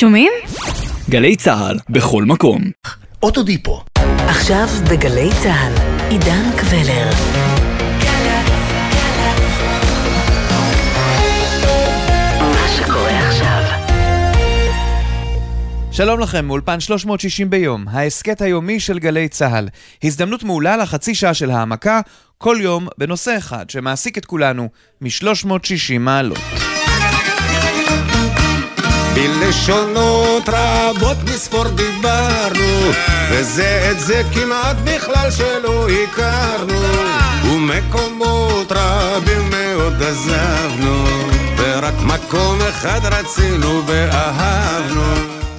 שומעים? גלי צה"ל, בכל מקום. אוטודיפו. עכשיו בגלי צה"ל, עידן קבלר. מה שקורה עכשיו. שלום לכם, מאולפן 360 ביום, ההסכת היומי של גלי צה"ל. הזדמנות מעולה לחצי שעה של העמקה, כל יום בנושא אחד שמעסיק את כולנו מ-360 מעלות. בלשונות רבות מספור דיברנו, וזה את זה כמעט בכלל שלא הכרנו, ומקומות רבים מאוד עזבנו, ורק מקום אחד רצינו ואהבנו.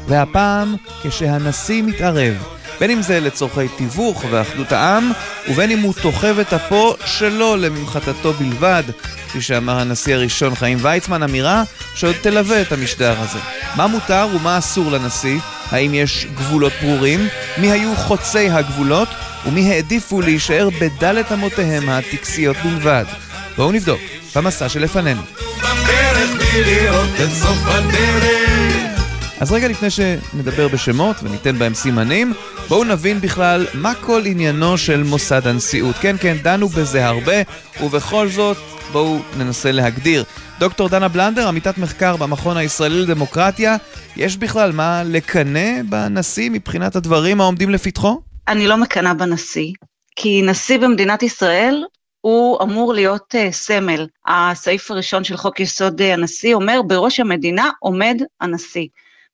והפעם, כשהנשיא מתערב, בין אם זה לצורכי תיווך ואחדות העם, ובין אם הוא תוחב את אפו שלא לממחטתו בלבד, כפי שאמר הנשיא הראשון חיים ויצמן, אמירה שעוד תלווה את המשדר הזה. מה מותר ומה אסור לנשיא? האם יש גבולות ברורים? מי היו חוצי הגבולות? ומי העדיפו להישאר בדלת אמותיהם הטקסיות בלבד? בואו נבדוק במסע שלפנינו. בדרך בלי את סוף הדרך אז רגע לפני שנדבר בשמות וניתן בהם סימנים, בואו נבין בכלל מה כל עניינו של מוסד הנשיאות. כן, כן, דנו בזה הרבה, ובכל זאת, בואו ננסה להגדיר. דוקטור דנה בלנדר, עמיתת מחקר במכון הישראלי לדמוקרטיה, יש בכלל מה לקנא בנשיא מבחינת הדברים העומדים לפתחו? אני לא מקנאה בנשיא, כי נשיא במדינת ישראל הוא אמור להיות uh, סמל. הסעיף הראשון של חוק יסוד uh, הנשיא אומר, בראש המדינה עומד הנשיא.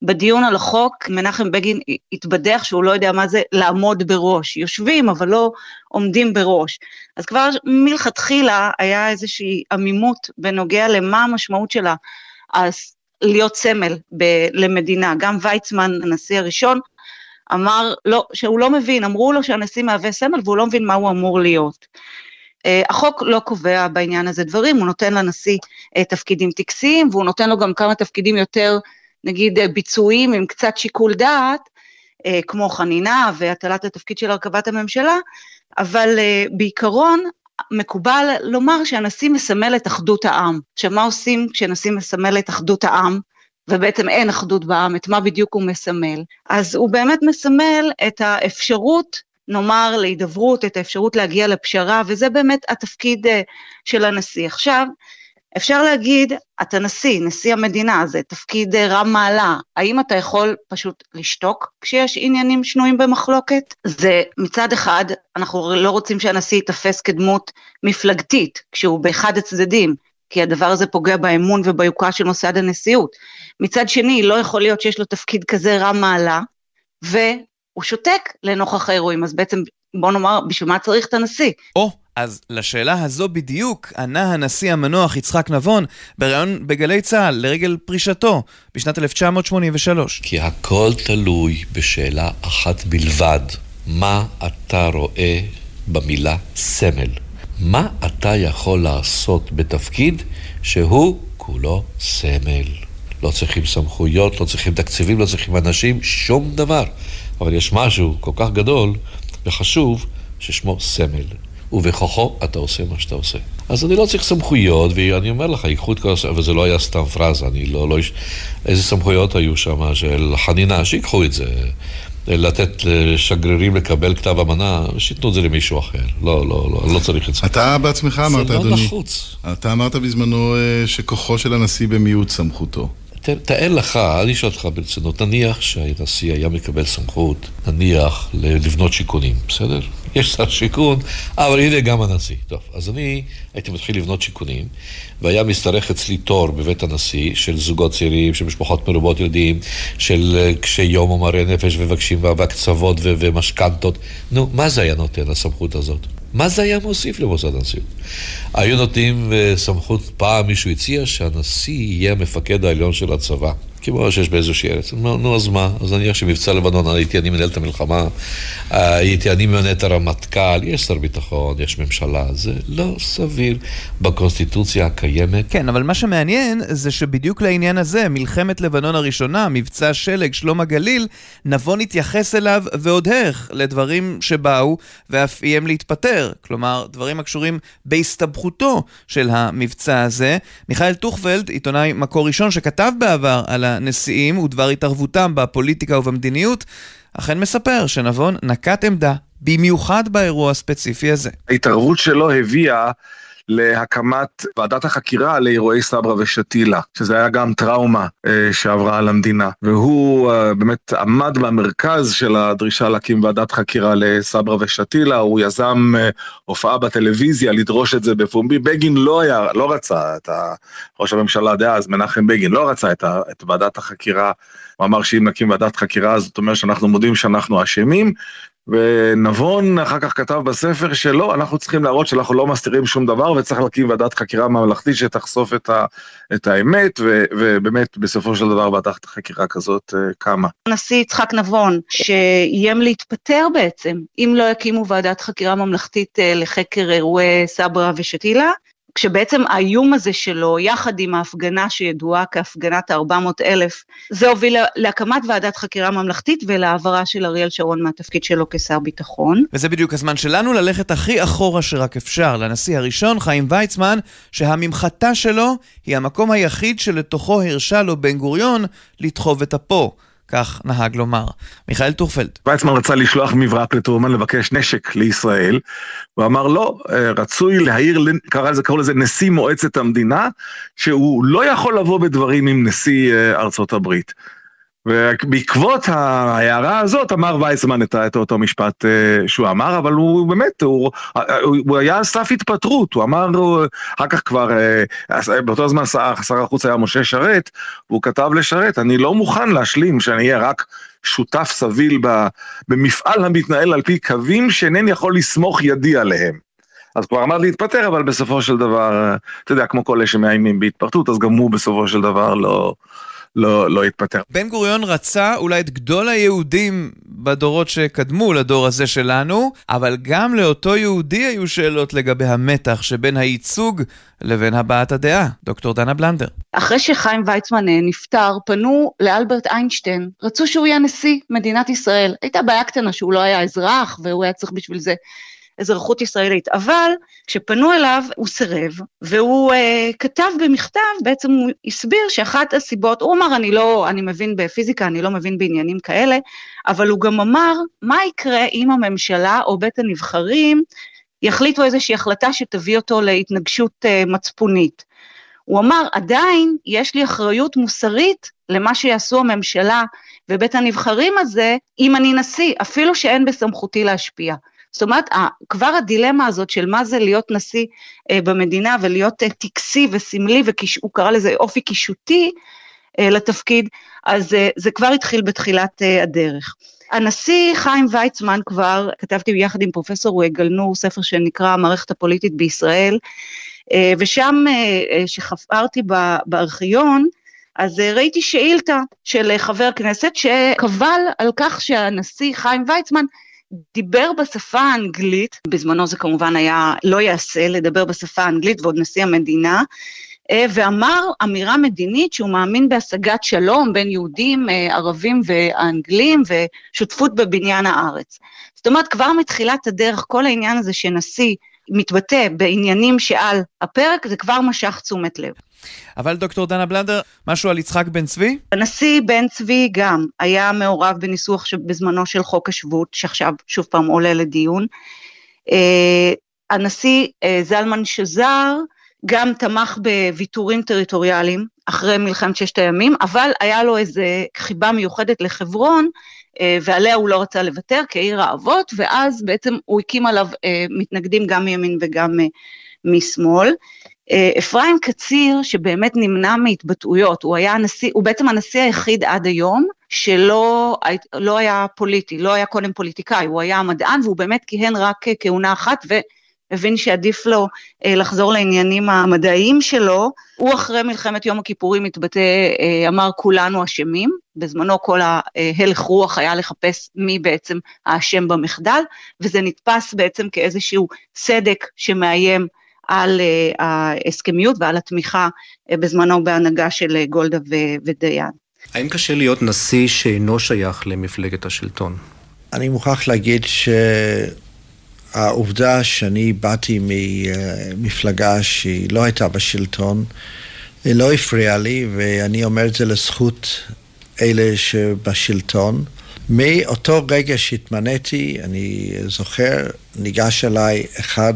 בדיון על החוק, מנחם בגין התבדח שהוא לא יודע מה זה לעמוד בראש. יושבים, אבל לא עומדים בראש. אז כבר מלכתחילה היה איזושהי עמימות בנוגע למה המשמעות שלה, אז להיות סמל ב- למדינה. גם ויצמן, הנשיא הראשון, אמר לא, שהוא לא מבין, אמרו לו שהנשיא מהווה סמל והוא לא מבין מה הוא אמור להיות. Uh, החוק לא קובע בעניין הזה דברים, הוא נותן לנשיא uh, תפקידים טקסיים, והוא נותן לו גם כמה תפקידים יותר נגיד אה, ביצועים עם קצת שיקול דעת, אה, כמו חנינה והטלת התפקיד של הרכבת הממשלה, אבל אה, בעיקרון מקובל לומר שהנשיא מסמל את אחדות העם. עכשיו מה עושים כשנשיא מסמל את אחדות העם? ובעצם אין אחדות בעם, את מה בדיוק הוא מסמל. אז הוא באמת מסמל את האפשרות, נאמר, להידברות, את האפשרות להגיע לפשרה, וזה באמת התפקיד של הנשיא. עכשיו, אפשר להגיד, אתה נשיא, נשיא המדינה, זה תפקיד אה, רם מעלה, האם אתה יכול פשוט לשתוק כשיש עניינים שנויים במחלוקת? זה מצד אחד, אנחנו לא רוצים שהנשיא ייתפס כדמות מפלגתית, כשהוא באחד הצדדים, כי הדבר הזה פוגע באמון וביוקרה של מוסד הנשיאות. מצד שני, לא יכול להיות שיש לו תפקיד כזה רם מעלה, והוא שותק לנוכח האירועים, אז בעצם בוא נאמר, בשביל מה צריך את הנשיא? או, oh. אז לשאלה הזו בדיוק ענה הנשיא המנוח יצחק נבון בריאיון בגלי צה"ל לרגל פרישתו בשנת 1983. כי הכל תלוי בשאלה אחת בלבד, מה אתה רואה במילה סמל? מה אתה יכול לעשות בתפקיד שהוא כולו סמל? לא צריכים סמכויות, לא צריכים תקציבים, לא צריכים אנשים, שום דבר. אבל יש משהו כל כך גדול וחשוב ששמו סמל. ובכוחו אתה עושה מה שאתה עושה. אז אני לא צריך סמכויות, ואני אומר לך, ייקחו את כל הסמכויות, וזה לא היה סתם פרזה, אני לא, לא... איזה סמכויות היו שם של חנינה, שיקחו את זה. לתת לשגרירים לקבל כתב אמנה, שייתנו את זה למישהו אחר. לא, לא, לא, לא צריך את זה. אתה בעצמך אמרת, אדוני. זה לא נחוץ. אתה אמרת בזמנו אה, שכוחו של הנשיא במיעוט סמכותו. תאר לך, אני שואל אותך ברצינות, נניח שהנשיא היה מקבל סמכות, נניח, לבנות שיכונים, בסדר? יש שר שיכון, אבל הנה גם הנשיא. טוב, אז אני הייתי מתחיל לבנות שיכונים, והיה משתרך אצלי תור בבית הנשיא של זוגות צעירים, של משפחות מרובות ילדים, של אה, קשי יום ומראה נפש ומבקשים והקצוות ומשכנתות. נו, מה זה היה נותן, הסמכות הזאת? מה זה היה מוסיף למוסד הנשיאות? היו נותנים אה, סמכות, פעם מישהו הציע שהנשיא יהיה המפקד העליון של הצבא. כמו שיש באיזושהי ארץ. נו, נו, אז מה? אז נניח שמבצע לבנון, הייתי אני מנהל את המלחמה, אה, הייתי אני ממנה את הרמטכ"ל, יש שר ביטחון, יש ממשלה, זה לא סביר בקונסטיטוציה הקיימת. כן, אבל מה שמעניין זה שבדיוק לעניין הזה, מלחמת לבנון הראשונה, מבצע שלג, שלום הגליל, נבון התייחס אליו ועוד איך לדברים שבאו ואף איים להתפטר. כלומר, דברים הקשורים בהסתבכותו של המבצע הזה. מיכאל טוכפלד, עיתונאי מקור ראשון שכתב בעבר על הנשיאים ודבר התערבותם בפוליטיקה ובמדיניות, אכן מספר שנבון נקט עמדה, במיוחד באירוע הספציפי הזה. ההתערבות שלו הביאה להקמת ועדת החקירה לאירועי סברה ושתילה, שזה היה גם טראומה אה, שעברה על המדינה. והוא אה, באמת עמד במרכז של הדרישה להקים ועדת חקירה לסברה ושתילה, הוא יזם אה, הופעה בטלוויזיה לדרוש את זה בפומבי. בגין לא היה, לא רצה את ה... ראש הממשלה דאז, מנחם בגין, לא רצה את, ה, את ועדת החקירה. הוא אמר שאם נקים ועדת חקירה, זאת אומרת שאנחנו מודים שאנחנו אשמים, ונבון אחר כך כתב בספר שלא, אנחנו צריכים להראות שאנחנו לא מסתירים שום דבר וצריך להקים ועדת חקירה ממלכתית שתחשוף את, ה, את האמת, ו, ובאמת בסופו של דבר ועדת חקירה כזאת uh, קמה. הנשיא יצחק נבון, שאיים להתפטר בעצם, אם לא יקימו ועדת חקירה ממלכתית uh, לחקר אירועי סברה ושתילה, כשבעצם האיום הזה שלו, יחד עם ההפגנה שידועה כהפגנת ה-400 אלף, זה הוביל להקמת ועדת חקירה ממלכתית ולהעברה של אריאל שרון מהתפקיד שלו כשר ביטחון. וזה בדיוק הזמן שלנו ללכת הכי אחורה שרק אפשר, לנשיא הראשון, חיים ויצמן, שהממחטה שלו היא המקום היחיד שלתוכו הרשה לו בן גוריון לדחוב את אפו. כך נהג לומר. מיכאל טורפלד. ויצמן רצה לשלוח מברק לטרומן לבקש נשק לישראל, הוא אמר לא, אה, רצוי להעיר, קרא לזה, קראו לזה נשיא מועצת המדינה, שהוא לא יכול לבוא בדברים עם נשיא אה, ארצות הברית. ובעקבות ההערה הזאת אמר וייסמן את, את אותו משפט uh, שהוא אמר, אבל הוא באמת, הוא, הוא, הוא היה על סף התפטרות, הוא אמר, אחר כך כבר, uh, באותו זמן שר, החוץ היה משה שרת, והוא כתב לשרת, אני לא מוכן להשלים שאני אהיה רק שותף סביל במפעל המתנהל על פי קווים שאינני יכול לסמוך ידי עליהם. אז כבר עמד להתפטר, אבל בסופו של דבר, אתה יודע, כמו כל אלה שמאיימים בהתפרטות, אז גם הוא בסופו של דבר לא... לא, לא יתפטר. בן גוריון רצה אולי את גדול היהודים בדורות שקדמו לדור הזה שלנו, אבל גם לאותו יהודי היו שאלות לגבי המתח שבין הייצוג לבין הבעת הדעה. דוקטור דנה בלנדר. אחרי שחיים ויצמן אה, נפטר, פנו לאלברט איינשטיין, רצו שהוא יהיה נשיא מדינת ישראל. הייתה בעיה קטנה שהוא לא היה אזרח והוא היה צריך בשביל זה אזרחות ישראלית, אבל כשפנו אליו הוא סירב, והוא uh, כתב במכתב, בעצם הוא הסביר שאחת הסיבות, הוא אמר אני לא, אני מבין בפיזיקה, אני לא מבין בעניינים כאלה, אבל הוא גם אמר מה יקרה אם הממשלה או בית הנבחרים יחליטו איזושהי החלטה שתביא אותו להתנגשות uh, מצפונית. הוא אמר, עדיין יש לי אחריות מוסרית למה שיעשו הממשלה ובית הנבחרים הזה, אם אני נשיא, אפילו שאין בסמכותי להשפיע. זאת אומרת, כבר הדילמה הזאת של מה זה להיות נשיא אה, במדינה ולהיות אה, טקסי וסמלי, והוא קרא לזה אופי קישוטי אה, לתפקיד, אז זה כבר התחיל בתחילת הדרך. הנשיא חיים ויצמן כבר, כתבתי יחד עם פרופסור גלנור ספר שנקרא המערכת הפוליטית בישראל, ושם שחפרתי בארכיון, אז ראיתי שאילתה של חבר כנסת שקבל על כך שהנשיא חיים ויצמן דיבר בשפה האנגלית, בזמנו זה כמובן היה לא יעשה לדבר בשפה האנגלית ועוד נשיא המדינה, אה, ואמר אמירה מדינית שהוא מאמין בהשגת שלום בין יהודים, אה, ערבים ואנגלים ושותפות בבניין הארץ. זאת אומרת, כבר מתחילת הדרך כל העניין הזה שנשיא מתבטא בעניינים שעל הפרק, זה כבר משך תשומת לב. אבל דוקטור דנה בלנדר, משהו על יצחק בן צבי? הנשיא בן צבי גם היה מעורב בניסוח בזמנו של חוק השבות, שעכשיו שוב פעם עולה לדיון. אה, הנשיא אה, זלמן שזר גם תמך בוויתורים טריטוריאליים אחרי מלחמת ששת הימים, אבל היה לו איזה חיבה מיוחדת לחברון, אה, ועליה הוא לא רצה לוותר כעיר האבות, ואז בעצם הוא הקים עליו מתנגדים גם מימין וגם משמאל. אה, אפרים קציר, שבאמת נמנע מהתבטאויות, הוא היה הנשיא, הוא בעצם הנשיא היחיד עד היום שלא לא היה פוליטי, לא היה קודם פוליטיקאי, הוא היה מדען והוא באמת כיהן רק כהונה אחת והבין שעדיף לו אה, לחזור לעניינים המדעיים שלו. הוא אחרי מלחמת יום הכיפורים התבטא, אה, אמר כולנו אשמים, בזמנו כל ההלך רוח היה לחפש מי בעצם האשם במחדל, וזה נתפס בעצם כאיזשהו סדק שמאיים על אה, ההסכמיות ועל התמיכה אה, בזמנו בהנהגה של אה, גולדה ודיין. האם קשה להיות נשיא שאינו שייך למפלגת השלטון? אני מוכרח להגיד שהעובדה שאני באתי ממפלגה שהיא לא הייתה בשלטון, לא הפריע לי, ואני אומר את זה לזכות אלה שבשלטון. מאותו רגע שהתמניתי, אני זוכר, ניגש אליי אחד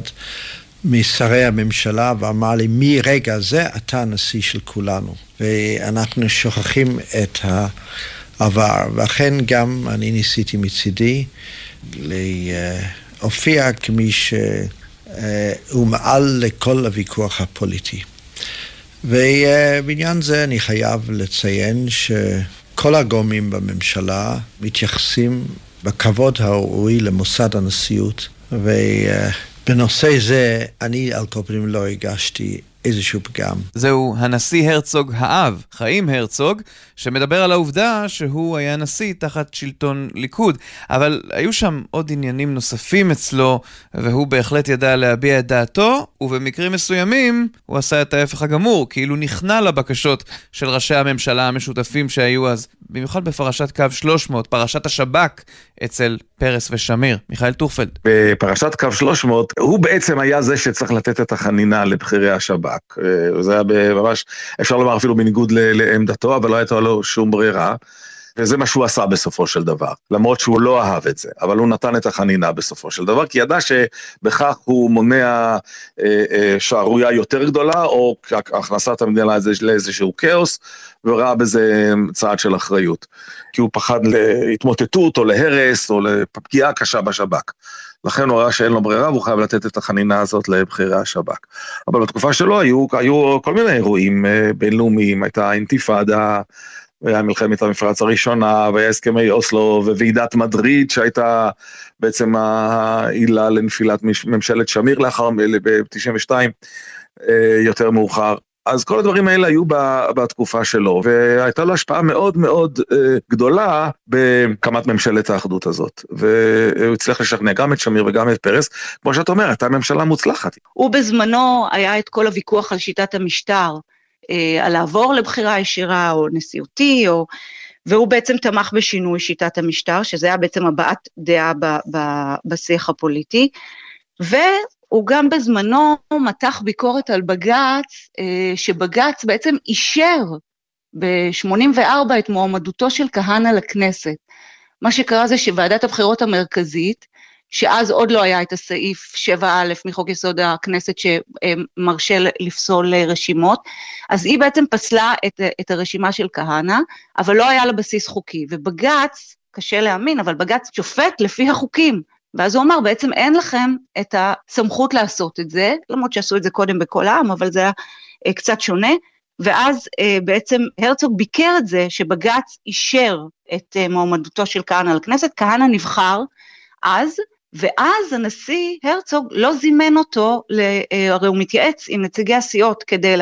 משרי הממשלה ואמר לי, מרגע זה אתה הנשיא של כולנו. ואנחנו שוכחים את העבר, ואכן גם אני ניסיתי מצידי להופיע כמי שהוא מעל לכל הוויכוח הפוליטי. ובעניין זה אני חייב לציין שכל הגורמים בממשלה מתייחסים בכבוד הראוי למוסד הנשיאות, ובנושא זה אני על כל פנים לא הגשתי איזשהו פגם. זהו הנשיא הרצוג האב, חיים הרצוג, שמדבר על העובדה שהוא היה נשיא תחת שלטון ליכוד. אבל היו שם עוד עניינים נוספים אצלו, והוא בהחלט ידע להביע את דעתו, ובמקרים מסוימים הוא עשה את ההפך הגמור, כאילו נכנע לבקשות של ראשי הממשלה המשותפים שהיו אז, במיוחד בפרשת קו 300, פרשת השב"כ אצל פרס ושמיר. מיכאל טורפלד. בפרשת קו 300, הוא בעצם היה זה שצריך לתת את החנינה לבכירי השב"כ. אה, זה היה ממש, אפשר לומר אפילו בניגוד לעמדתו, אבל לא הייתה לו שום ברירה. וזה מה שהוא עשה בסופו של דבר, למרות שהוא לא אהב את זה, אבל הוא נתן את החנינה בסופו של דבר, כי ידע שבכך הוא מונע אה, אה, שערורייה יותר גדולה, או הכנסת המדינה לאיזשהו כאוס, וראה בזה צעד של אחריות. כי הוא פחד להתמוטטות או להרס או לפגיעה קשה בשב"כ. לכן הוא ראה שאין לו ברירה והוא חייב לתת את החנינה הזאת לבכירי השב"כ. אבל בתקופה שלו היו, היו כל מיני אירועים אה, בינלאומיים, הייתה אינתיפאדה, והיה מלחמת המפרץ הראשונה, והיה הסכמי אוסלו וועידת מדריד שהייתה בעצם העילה לנפילת ממשלת שמיר לאחר, ב-92, אה, יותר מאוחר. אז כל הדברים האלה היו בתקופה שלו, והייתה לו השפעה מאוד מאוד אה, גדולה בהקמת ממשלת האחדות הזאת. והוא הצליח לשכנע גם את שמיר וגם את פרס, כמו שאת אומרת, הייתה ממשלה מוצלחת. הוא בזמנו היה את כל הוויכוח על שיטת המשטר, על לעבור לבחירה ישירה או נשיאותי, או... והוא בעצם תמך בשינוי שיטת המשטר, שזה היה בעצם הבעת דעה ב, ב, בשיח הפוליטי. ו... הוא גם בזמנו מתח ביקורת על בג"ץ, אה, שבג"ץ בעצם אישר ב-84 את מועמדותו של כהנא לכנסת. מה שקרה זה שוועדת הבחירות המרכזית, שאז עוד לא היה את הסעיף 7א מחוק יסוד הכנסת שמרשה לפסול רשימות, אז היא בעצם פסלה את, את הרשימה של כהנא, אבל לא היה לה בסיס חוקי. ובג"ץ, קשה להאמין, אבל בג"ץ שופט לפי החוקים. ואז הוא אמר, בעצם אין לכם את הסמכות לעשות את זה, למרות שעשו את זה קודם בכל העם, אבל זה היה אה, קצת שונה. ואז אה, בעצם הרצוג ביקר את זה שבג"ץ אישר את אה, מועמדותו של כהנא לכנסת, כהנא נבחר אז, ואז הנשיא הרצוג לא זימן אותו, הרי הוא מתייעץ עם נציגי הסיעות כדי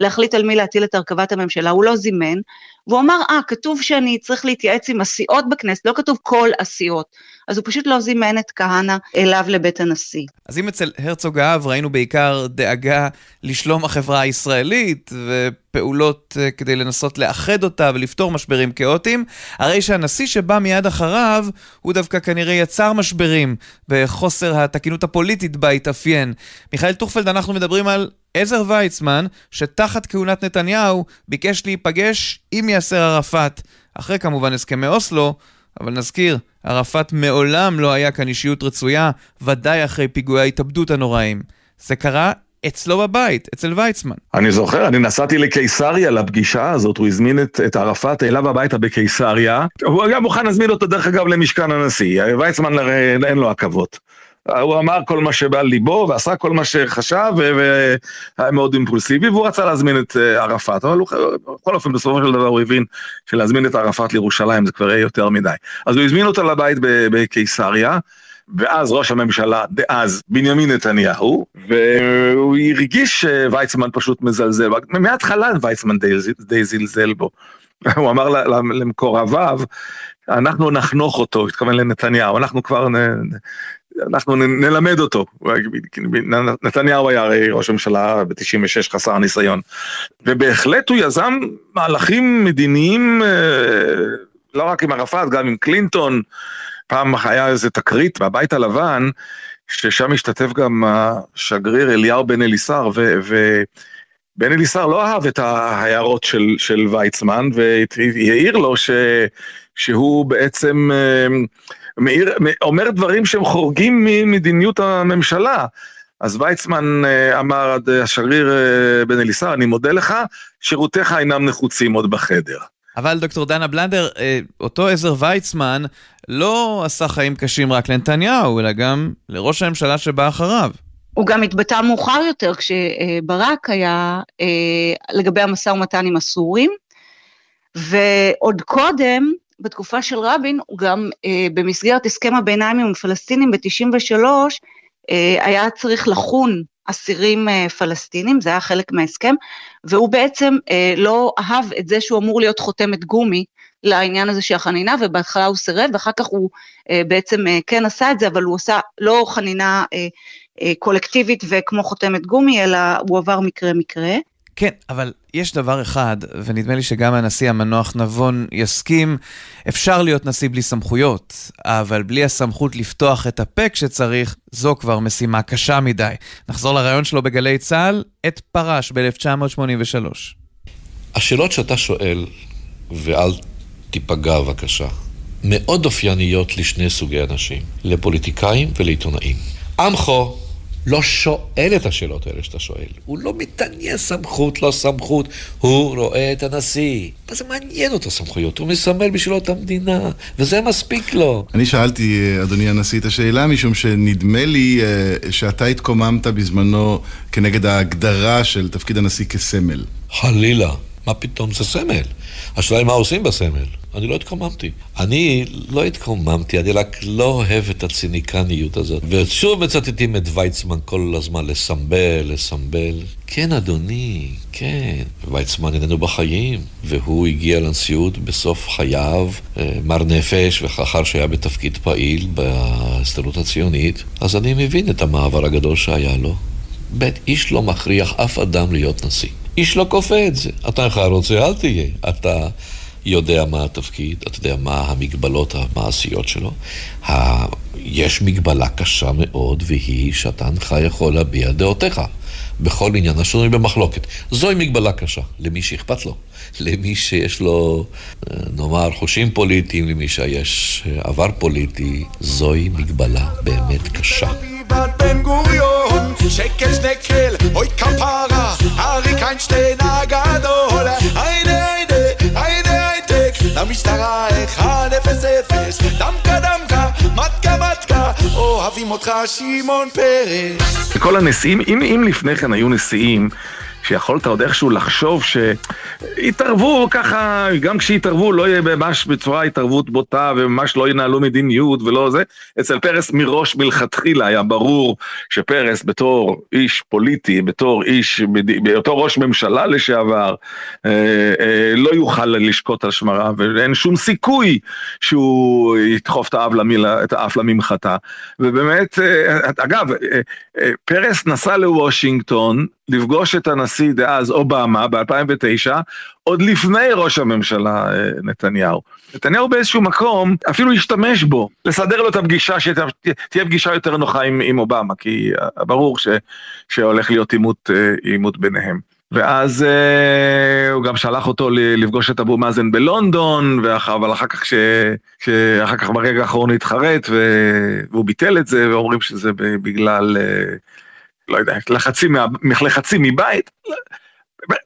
להחליט על מי להטיל את הרכבת הממשלה, הוא לא זימן, והוא אמר, אה, כתוב שאני צריך להתייעץ עם הסיעות בכנסת, לא כתוב כל הסיעות. אז הוא פשוט לא זימן את כהנא אליו לבית הנשיא. אז אם אצל הרצוג האב ראינו בעיקר דאגה לשלום החברה הישראלית ופעולות אה, כדי לנסות לאחד אותה ולפתור משברים כאוטיים, הרי שהנשיא שבא מיד אחריו הוא דווקא כנראה יצר משברים בחוסר התקינות הפוליטית בה התאפיין. מיכאל טוכפלד, אנחנו מדברים על עזר ויצמן, שתחת כהונת נתניהו ביקש להיפגש עם יאסר ערפאת, אחרי כמובן הסכמי אוסלו, אבל נזכיר, ערפאת מעולם לא היה כאן אישיות רצויה, ודאי אחרי פיגועי ההתאבדות הנוראים. זה קרה אצלו בבית, אצל ויצמן. אני זוכר, אני נסעתי לקיסריה לפגישה הזאת, הוא הזמין את, את ערפאת אליו הביתה בקיסריה. הוא היה מוכן להזמין אותו דרך אגב למשכן הנשיא, ויצמן אין לו עכבות. הוא אמר כל מה שבא ליבו ועשה כל מה שחשב והיה מאוד אימפולסיבי והוא רצה להזמין את אה, ערפאת, אבל הוא, בכל אופן בסופו של דבר הוא הבין שלהזמין את ערפאת לירושלים זה כבר יהיה יותר מדי. אז הוא הזמין אותו לבית בקיסריה. ואז ראש הממשלה דאז, בנימין נתניהו, והוא הרגיש שויצמן פשוט מזלזל, מההתחלה ויצמן די, די זלזל בו. הוא אמר למקורביו, אנחנו נחנוך אותו, התכוון לנתניהו, אנחנו כבר נ, אנחנו נלמד אותו. נתניהו היה הרי ראש הממשלה ב-96 חסר ניסיון. ובהחלט הוא יזם מהלכים מדיניים, אה, לא רק עם ערפאת, גם עם קלינטון. פעם היה איזה תקרית בבית הלבן, ששם השתתף גם השגריר אליהו בן אליסר, ו... בן אליסר לא אהב את ההערות של, של ויצמן והעיר לו ש, שהוא בעצם מעיר, אומר דברים שהם חורגים ממדיניות הממשלה. אז ויצמן אמר, השגריר בן אליסר, אני מודה לך, שירותיך אינם נחוצים עוד בחדר. אבל דוקטור דנה בלנדר, אותו עזר ויצמן לא עשה חיים קשים רק לנתניהו, אלא גם לראש הממשלה שבא אחריו. הוא גם התבטא מאוחר יותר כשברק היה לגבי המשא ומתן עם הסורים, ועוד קודם, בתקופה של רבין, הוא גם במסגרת הסכם הביניים עם הפלסטינים ב-93, היה צריך לחון אסירים פלסטינים, זה היה חלק מההסכם, והוא בעצם לא אהב את זה שהוא אמור להיות חותמת גומי לעניין הזה של החנינה, ובהתחלה הוא סירב, ואחר כך הוא בעצם כן עשה את זה, אבל הוא עשה לא חנינה קולקטיבית וכמו חותמת גומי, אלא הוא עבר מקרה-מקרה. כן, אבל יש דבר אחד, ונדמה לי שגם הנשיא המנוח נבון יסכים, אפשר להיות נשיא בלי סמכויות, אבל בלי הסמכות לפתוח את הפה כשצריך, זו כבר משימה קשה מדי. נחזור לרעיון שלו בגלי צה"ל, עת פרש ב-1983. השאלות שאתה שואל, ואל תיפגע בבקשה, מאוד אופייניות לשני סוגי אנשים, לפוליטיקאים ולעיתונאים. עמכו לא שואל את השאלות האלה שאתה שואל. הוא לא מתעניין סמכות, לא סמכות. הוא רואה את הנשיא. מה זה מעניין אותו סמכויות? הוא מסמל בשבילו את המדינה, וזה מספיק לו. אני שאלתי, אדוני הנשיא, את השאלה משום שנדמה לי שאתה התקוממת בזמנו כנגד ההגדרה של תפקיד הנשיא כסמל. חלילה. מה פתאום זה סמל? השאלה היא מה עושים בסמל. אני לא התקוממתי. אני לא התקוממתי, אני רק לא אוהב את הציניקניות הזאת. ושוב מצטטים את ויצמן כל הזמן לסמבל, לסמבל. כן, אדוני, כן. ויצמן איננו בחיים, והוא הגיע לנשיאות בסוף חייו, מר נפש, ואחר שהיה בתפקיד פעיל בהסתדרות הציונית, אז אני מבין את המעבר הגדול שהיה לו. בית איש לא מכריח אף אדם להיות נשיא. איש לא כופה את זה. אתה אינך רוצה, אל תהיה. אתה יודע מה התפקיד, אתה יודע מה המגבלות המעשיות שלו. ה... יש מגבלה קשה מאוד, והיא שאתה אינך יכול להביע דעותיך בכל עניין השינוי במחלוקת. זוהי מגבלה קשה, למי שאכפת לו. למי שיש לו, נאמר, חושים פוליטיים, למי שיש עבר פוליטי, זוהי מגבלה באמת קשה. בן גוריון, שקל שנקל, אוי כפרה, אריק איינשטיין הגדול, היידה היידה, היידה הייטק, למשטרה 1-0-0, דמקה דמקה, מתקה מתקה, אוהבים אותך שמעון פרס. כל הנשיאים, אם, אם לפני כן היו נשיאים שיכולת עוד איכשהו לחשוב שיתערבו ככה, גם כשיתערבו לא יהיה ממש בצורה התערבות בוטה וממש לא ינהלו מדיניות ולא זה. אצל פרס מראש מלכתחילה היה ברור שפרס בתור איש פוליטי, בתור איש, בתור ראש ממשלה לשעבר, אה, אה, לא יוכל לשקוט על שמרה ואין שום סיכוי שהוא ידחוף את האף לממחטה. ובאמת, אה, אגב, פרס נסע לוושינגטון לפגוש את הנשיא דאז אובמה ב-2009, עוד לפני ראש הממשלה נתניהו. נתניהו באיזשהו מקום אפילו השתמש בו, לסדר לו את הפגישה, שתהיה פגישה יותר נוחה עם, עם אובמה, כי ברור ש, שהולך להיות עימות, עימות ביניהם. ואז אה, הוא גם שלח אותו לפגוש את אבו מאזן בלונדון, ואח, אבל אחר כך, ש, שאחר כך ברגע האחרון התחרט והוא ביטל את זה, ואומרים שזה בגלל... אה, לא יודע, לחצים, לחצים מבית.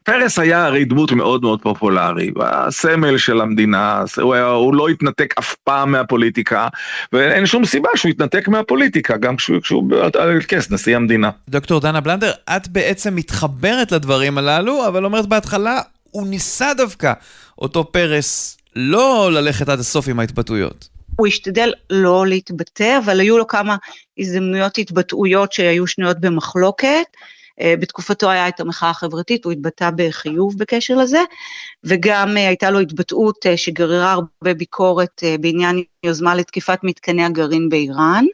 פרס היה הרי דמות מאוד מאוד פופולרי, הסמל של המדינה, הוא, היה, הוא לא התנתק אף פעם מהפוליטיקה, ואין שום סיבה שהוא יתנתק מהפוליטיקה, גם כשהוא, כשהוא על כס נשיא המדינה. דוקטור דנה בלנדר, את בעצם מתחברת לדברים הללו, אבל אומרת בהתחלה, הוא ניסה דווקא, אותו פרס, לא ללכת עד הסוף עם ההתבטאויות. הוא השתדל לא להתבטא, אבל היו לו כמה הזדמנויות התבטאויות שהיו שנויות במחלוקת. בתקופתו היה את המחאה החברתית, הוא התבטא בחיוב בקשר לזה, וגם הייתה לו התבטאות שגררה הרבה ביקורת בעניין יוזמה לתקיפת מתקני הגרעין באיראן.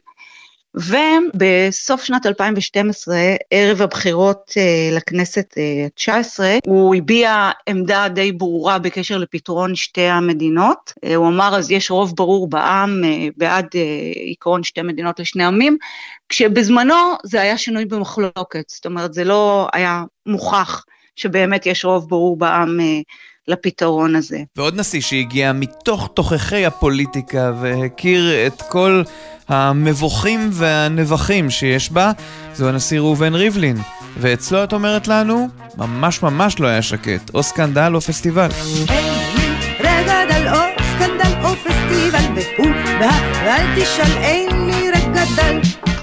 ובסוף שנת 2012, ערב הבחירות לכנסת ה-19, הוא הביע עמדה די ברורה בקשר לפתרון שתי המדינות. הוא אמר, אז יש רוב ברור בעם בעד עקרון שתי מדינות לשני עמים, כשבזמנו זה היה שינוי במחלוקת, זאת אומרת, זה לא היה מוכח שבאמת יש רוב ברור בעם אה, לפתרון הזה. ועוד נשיא שהגיע מתוך תוככי הפוליטיקה והכיר את כל המבוכים והנבכים שיש בה, זהו הנשיא ראובן ריבלין. ואצלו את אומרת לנו, ממש ממש לא היה שקט, או סקנדל או פסטיבל.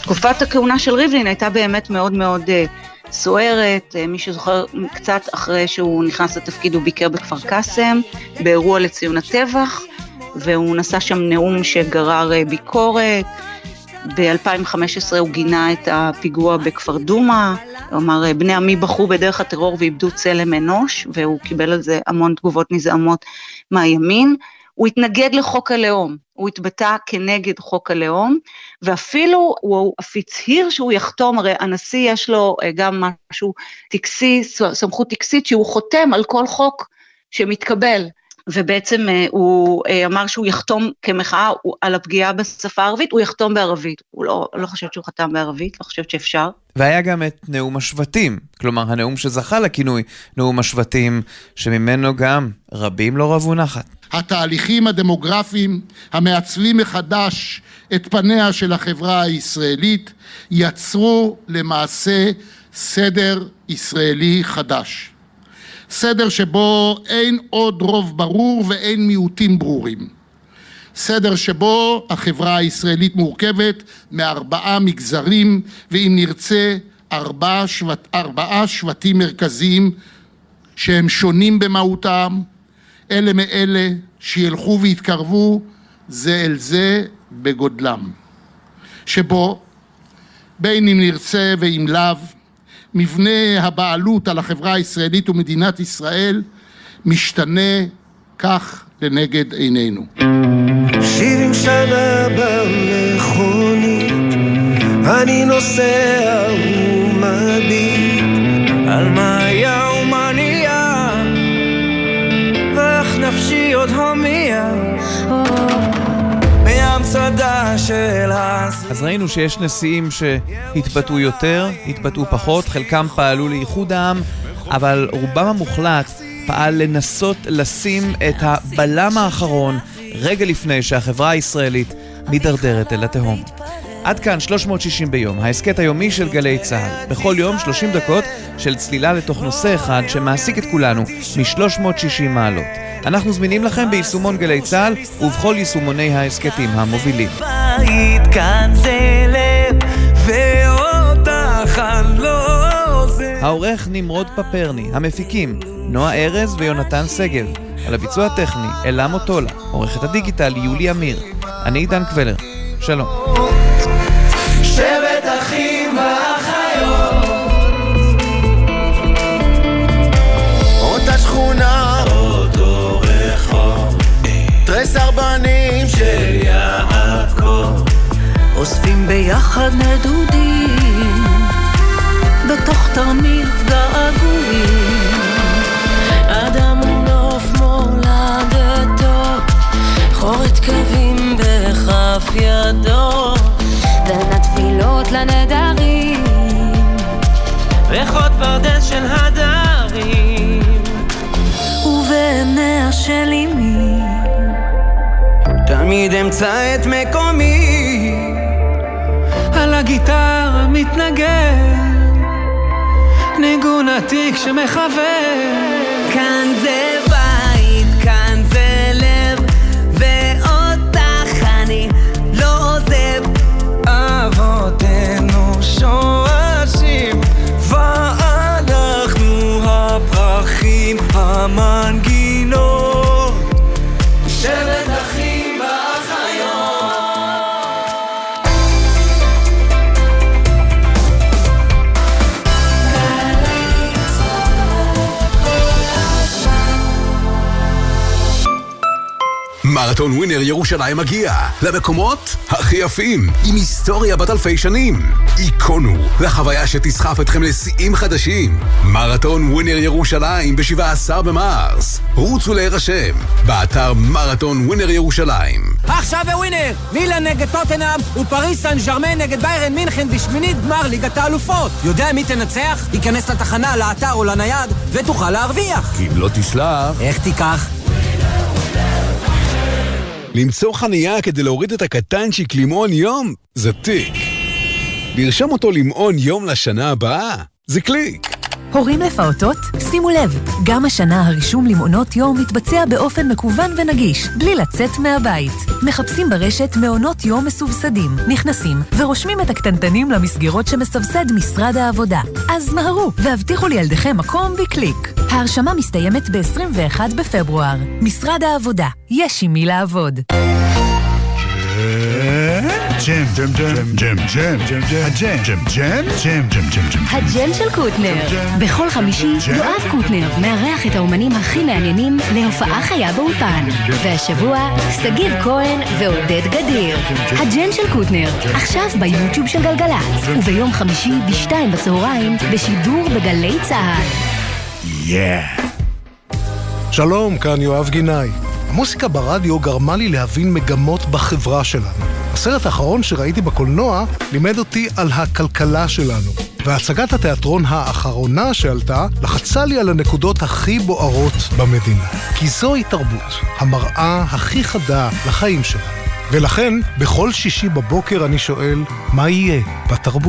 תקופת הכהונה של ריבלין הייתה באמת מאוד מאוד uh, סוערת, uh, מי שזוכר קצת אחרי שהוא נכנס לתפקיד הוא ביקר בכפר קאסם, באירוע לציון הטבח, והוא נשא שם נאום שגרר uh, ביקורת. ב-2015 הוא גינה את הפיגוע בכפר דומא, הוא אמר, בני עמי בחרו בדרך הטרור ואיבדו צלם אנוש, והוא קיבל על זה המון תגובות נזעמות מהימין. הוא התנגד לחוק הלאום, הוא התבטא כנגד חוק הלאום, ואפילו הוא אף הצהיר שהוא יחתום, הרי הנשיא יש לו אה, גם משהו טקסי, סמכות טקסית, שהוא חותם על כל חוק שמתקבל. ובעצם אה, הוא אה, אמר שהוא יחתום כמחאה על הפגיעה בשפה הערבית, הוא יחתום בערבית. הוא לא, לא חושב שהוא חתם בערבית, לא חושב שאפשר. והיה גם את נאום השבטים, כלומר הנאום שזכה לכינוי נאום השבטים, שממנו גם רבים לא רבו נחת. התהליכים הדמוגרפיים המעצבים מחדש את פניה של החברה הישראלית יצרו למעשה סדר ישראלי חדש. סדר שבו אין עוד רוב ברור ואין מיעוטים ברורים. סדר שבו החברה הישראלית מורכבת מארבעה מגזרים ואם נרצה ארבעה, שבט, ארבעה שבטים מרכזיים שהם שונים במהותם, אלה מאלה שילכו ויתקרבו זה אל זה בגודלם, שבו בין אם נרצה ואם לאו מבנה הבעלות על החברה הישראלית ומדינת ישראל משתנה כך לנגד עינינו. שבעים שנה במכונית, אני נוסע ומביט על מה היה ומה נהיה, ואיך נפשי עוד הומייה. אז ראינו שיש נשיאים שהתבטאו יותר, התבטאו פחות, חלקם פעלו לאיחוד העם, אבל רובם המוחלט פעל לנסות לשים את הבלם האחרון רגע לפני שהחברה הישראלית מידרדרת אל התהום. עד כאן 360 ביום, ההסכת היומי של גלי צה"ל. בכל יום 30 דקות של צלילה לתוך נושא אחד שמעסיק את כולנו מ-360 מעלות. אנחנו זמינים לכם ביישומון גלי צה"ל ובכל יישומוני ההסכתים המובילים. העורך נמרוד פפרני, המפיקים נועה ארז ויונתן שגב, על הביצוע הטכני אלה מוטולה, עורכת הדיגיטל יולי אמיר, אני עידן קבלר, שלום. שבט אחים ואחיות. אותה שכונה. אותו רחוב תרי סרבנים של יעקב. אוספים ביחד נדודים. בתוך תרמיל לנדרים. ריחות פרדס של הדרים. ובעיניה של אמי תמיד אמצא את מקומי. על הגיטרה מתנגן. ניגון עתיק שמחבר כאן זה בית, מרתון ווינר ירושלים מגיע למקומות הכי יפים, עם היסטוריה בת אלפי שנים. היכונו לחוויה שתסחף אתכם לשיאים חדשים. מרתון ווינר ירושלים ב-17 במרס. רוצו להירשם באתר מרתון ווינר ירושלים. עכשיו בווינר! מילאן נגד טוטנהאם ופריס סן ג'רמן נגד ביירן מינכן בשמינית גמר ליגת האלופות. יודע מי תנצח? היכנס לתחנה, לאתר או לנייד ותוכל להרוויח. אם לא תשלח... איך תיקח? למצוא חנייה כדי להוריד את הקטנצ'יק למעון יום זה טיק. לרשום אותו למעון יום לשנה הבאה זה קליק. הורים לפעוטות? שימו לב, גם השנה הרישום למעונות יום מתבצע באופן מקוון ונגיש, בלי לצאת מהבית. מחפשים ברשת מעונות יום מסובסדים, נכנסים ורושמים את הקטנטנים למסגרות שמסבסד משרד העבודה. אז מהרו והבטיחו לילדיכם מקום בקליק. ההרשמה מסתיימת ב-21 בפברואר. משרד העבודה, יש עם מי לעבוד. ג'ם, ג'ם, ג'ם, ג'ם, ג'ם, ג'ם, הג'ם, ג'ם, ג'ם, ג'ם, ג'ם, ג'ם, ג'ם. הג'ם של קוטנר. בכל חמישי יואב קוטנר מארח את האומנים הכי מעניינים להופעה חיה באולפן. והשבוע, שגיב כהן ועודד גדיר. הג'ם של קוטנר, עכשיו ביוטיוב של גלגלצ, וביום חמישי בשתיים בצהריים בשידור בגלי צה"ל. Yeah. שלום, כאן יואב גינאי. המוסיקה ברדיו גרמה לי להבין מגמות בחברה שלנו. הסרט האחרון שראיתי בקולנוע לימד אותי על הכלכלה שלנו. והצגת התיאטרון האחרונה שעלתה לחצה לי על הנקודות הכי בוערות במדינה. כי זוהי תרבות, המראה הכי חדה לחיים שלנו. ולכן, בכל שישי בבוקר אני שואל, מה יהיה בתרבות?